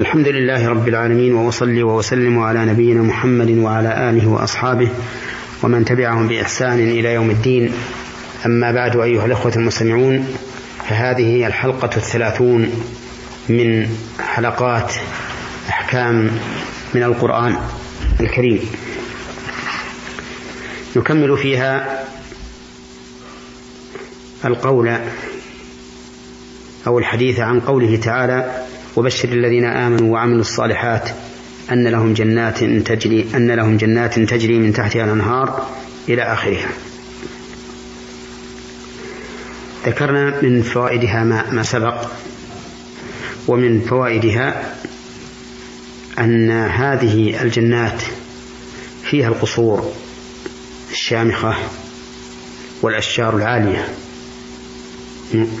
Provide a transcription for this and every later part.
الحمد لله رب العالمين وأصلي وأسلم على نبينا محمد وعلى آله وأصحابه ومن تبعهم بإحسان إلى يوم الدين. أما بعد أيها الأخوة المستمعون فهذه هي الحلقة الثلاثون من حلقات أحكام من القرآن الكريم. نكمل فيها القول أو الحديث عن قوله تعالى وبشر الذين آمنوا وعملوا الصالحات أن لهم جنات تجري أن لهم جنات تجري من تحتها الأنهار إلى آخرها. ذكرنا من فوائدها ما, ما سبق ومن فوائدها أن هذه الجنات فيها القصور الشامخة والأشجار العالية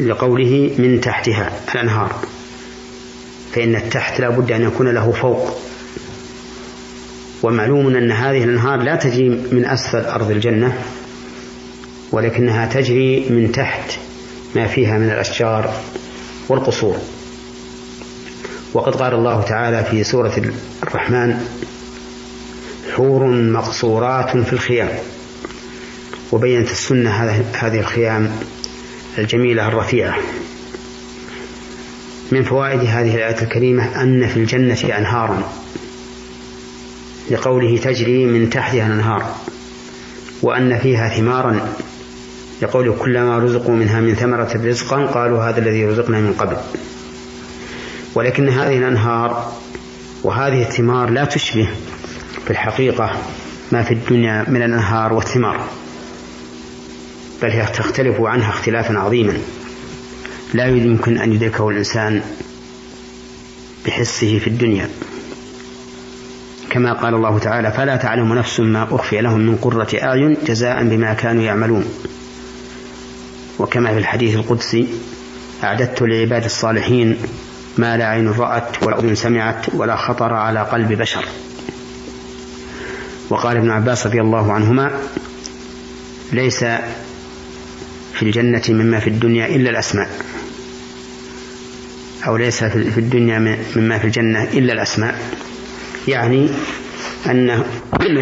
لقوله من تحتها الأنهار فإن التحت لا بد أن يكون له فوق. ومعلوم أن هذه الأنهار لا تجري من أسفل أرض الجنة ولكنها تجري من تحت ما فيها من الأشجار والقصور. وقد قال الله تعالى في سورة الرحمن حور مقصورات في الخيام. وبينت السنة هذه الخيام الجميلة الرفيعة. من فوائد هذه الآية الكريمة أن في الجنة أنهارا لقوله تجري من تحتها الأنهار. وأن فيها ثمارا. لقوله كلما رزقوا منها من ثمرة رزقا قالوا هذا الذي رزقنا من قبل. ولكن هذه الأنهار وهذه الثمار لا تشبه في الحقيقة ما في الدنيا من الأنهار والثمار. بل هي تختلف عنها اختلافا عظيما. لا يمكن أن يدركه الإنسان بحسه في الدنيا. كما قال الله تعالى فلا تعلم نفس ما أخفي لهم من قرة أعين جزاء بما كانوا يعملون. وكما في الحديث القدسي أعددت لعباد الصالحين ما لا عين رأت ولا أذن سمعت ولا خطر على قلب بشر. وقال ابن عباس رضي الله عنهما ليس في الجنة مما في الدنيا إلا الأسماء. أو ليس في الدنيا مما في الجنة إلا الأسماء. يعني أن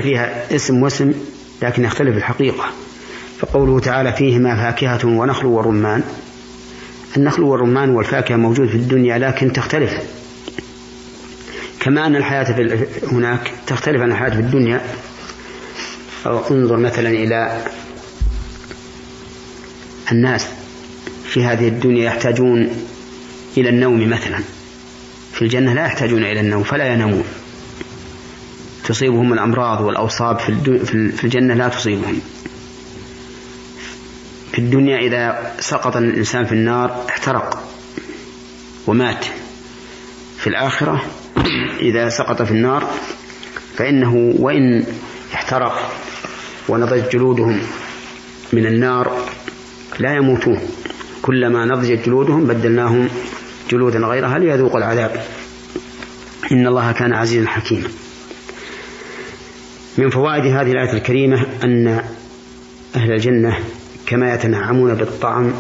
فيها اسم واسم لكن يختلف الحقيقة. فقوله تعالى فيهما فاكهة ونخل ورمان النخل والرمان والفاكهة موجود في الدنيا لكن تختلف. كما أن الحياة هناك تختلف عن الحياة في الدنيا. أو انظر مثلا إلى الناس في هذه الدنيا يحتاجون إلى النوم مثلا. في الجنة لا يحتاجون إلى النوم فلا ينامون. تصيبهم الأمراض والأوصاب في الجنة لا تصيبهم. في الدنيا إذا سقط الإنسان في النار احترق ومات. في الآخرة إذا سقط في النار فإنه وإن احترق ونضجت جلودهم من النار لا يموتون. كلما نضجت جلودهم بدلناهم جلودا غيرها ليذوقوا العذاب. إن الله كان عزيزا حكيما. من فوائد هذه الآية الكريمة أن أهل الجنة كما يتنعمون بالطعم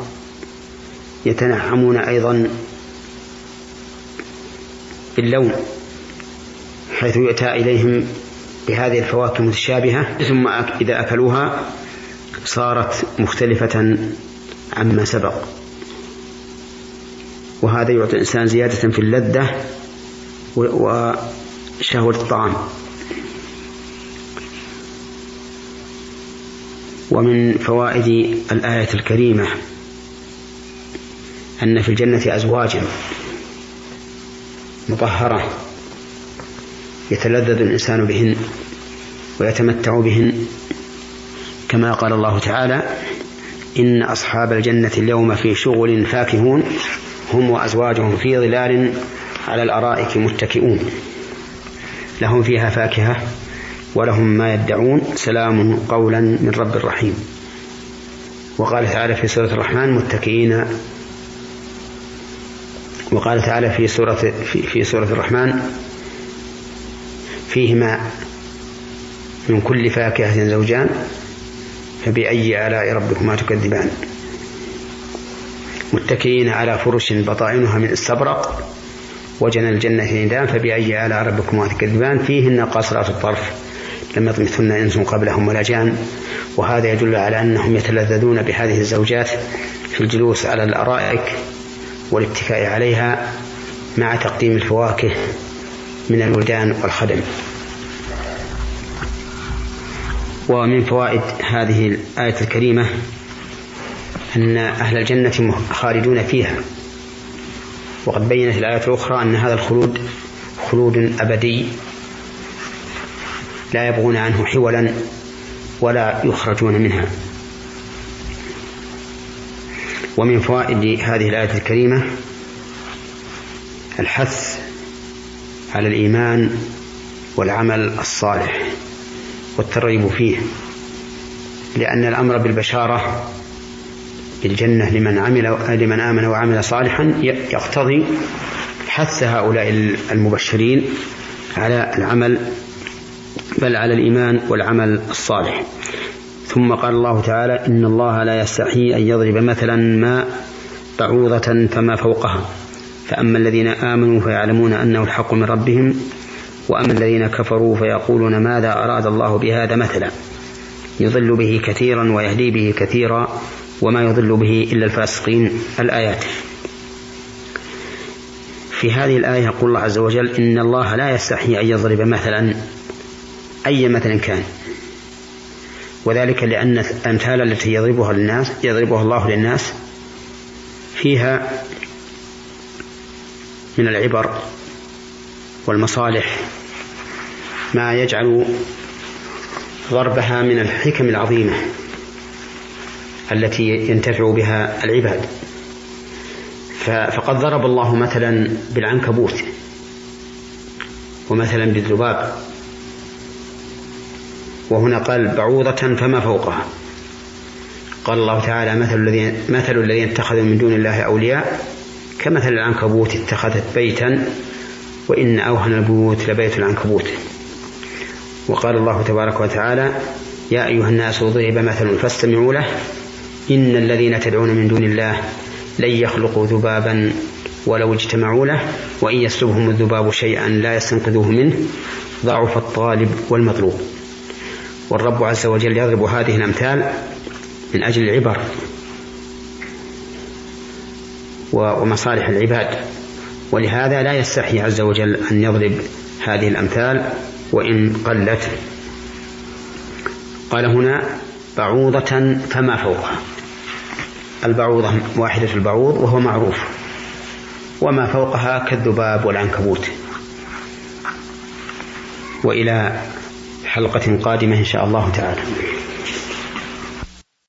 يتنعمون أيضا باللون حيث يؤتى إليهم بهذه الفواكه المتشابهة ثم إذا أكلوها صارت مختلفة عما سبق. وهذا يعطي الإنسان زيادة في اللذة وشهوة الطعام. ومن فوائد الآية الكريمة أن في الجنة أزواجا مطهرة يتلذذ الإنسان بهن ويتمتع بهن. كما قال الله تعالى إن أصحاب الجنة اليوم في شغل فاكهون. هم وأزواجهم في ظلال على الأرائك متكئون. لهم فيها فاكهة ولهم ما يدعون. سلام قولا من رب رحيم. وقال تعالى في سورة الرحمن متكئين. وقال تعالى في سورة في, في سورة الرحمن فيهما من كل فاكهة زوجان. فبأي آلاء ربكما تكذبان؟ متكئين على فرش بطائنها من استبرق وجنى الجنة دان فبأي آلاء ربكما تكذبان؟ فيهن قاصرات الطرف. لم يطمثن إنس قبلهم ولا جان. وهذا يدل على أنهم يتلذذون بهذه الزوجات في الجلوس على الأرائك والاتكاء عليها مع تقديم الفواكه من الولدان والخدم. ومن فوائد هذه الآية الكريمة أن أهل الجنة خالدون فيها. وقد بينت الآية الأخرى أن هذا الخلود خلود أبدي لا يبغون عنه حولا ولا يخرجون منها. ومن فوائد هذه الآية الكريمة الحث على الإيمان والعمل الصالح والترغيب فيه لأن الأمر بالبشارة بالجنة لمن عمل لمن آمن وعمل صالحا يقتضي حث هؤلاء المبشرين على العمل بل على الإيمان والعمل الصالح. ثم قال الله تعالى إن الله لا يستحيي أن يضرب مثلا ما بعوضة فما فوقها. فأما الذين آمنوا فيعلمون أنه الحق من ربهم وأما الذين كفروا فيقولون ماذا أراد الله بهذا مثلا؟ يضل به كثيرا ويهدي به كثيرا. وما يضل به إلا الفاسقين. الآيات. في هذه الآية يقول الله عز وجل إن الله لا يستحي أن يضرب مثلا أي مثل كان. وذلك لأن الأمثال التي يضربها للناس يضربها الله للناس فيها من العبر والمصالح ما يجعل ضربها من الحكم العظيمة. التي ينتفع بها العباد. فقد ضرب الله مثلا بالعنكبوت ومثلا بالذباب. وهنا قال بعوضة فما فوقها. قال الله تعالى مثل الذين مثل الذين اتخذوا من دون الله أولياء كمثل العنكبوت اتخذت بيتا وإن أوهن البيوت لبيت العنكبوت. وقال الله تبارك وتعالى يا أيها الناس ضرب مثل فاستمعوا له إن الذين تدعون من دون الله لن يخلقوا ذبابا ولو اجتمعوا له وإن يسلبهم الذباب شيئا لا يستنقذوه منه ضعف الطالب والمطلوب. والرب عز وجل يضرب هذه الأمثال من أجل العبر ومصالح العباد. ولهذا لا يستحي عز وجل أن يضرب هذه الأمثال وإن قلت. قال هنا بعوضة فما فوقها. البعوضة واحدة البعوض وهو معروف. وما فوقها كالذباب والعنكبوت. وإلى حلقة قادمة إن شاء الله تعالى.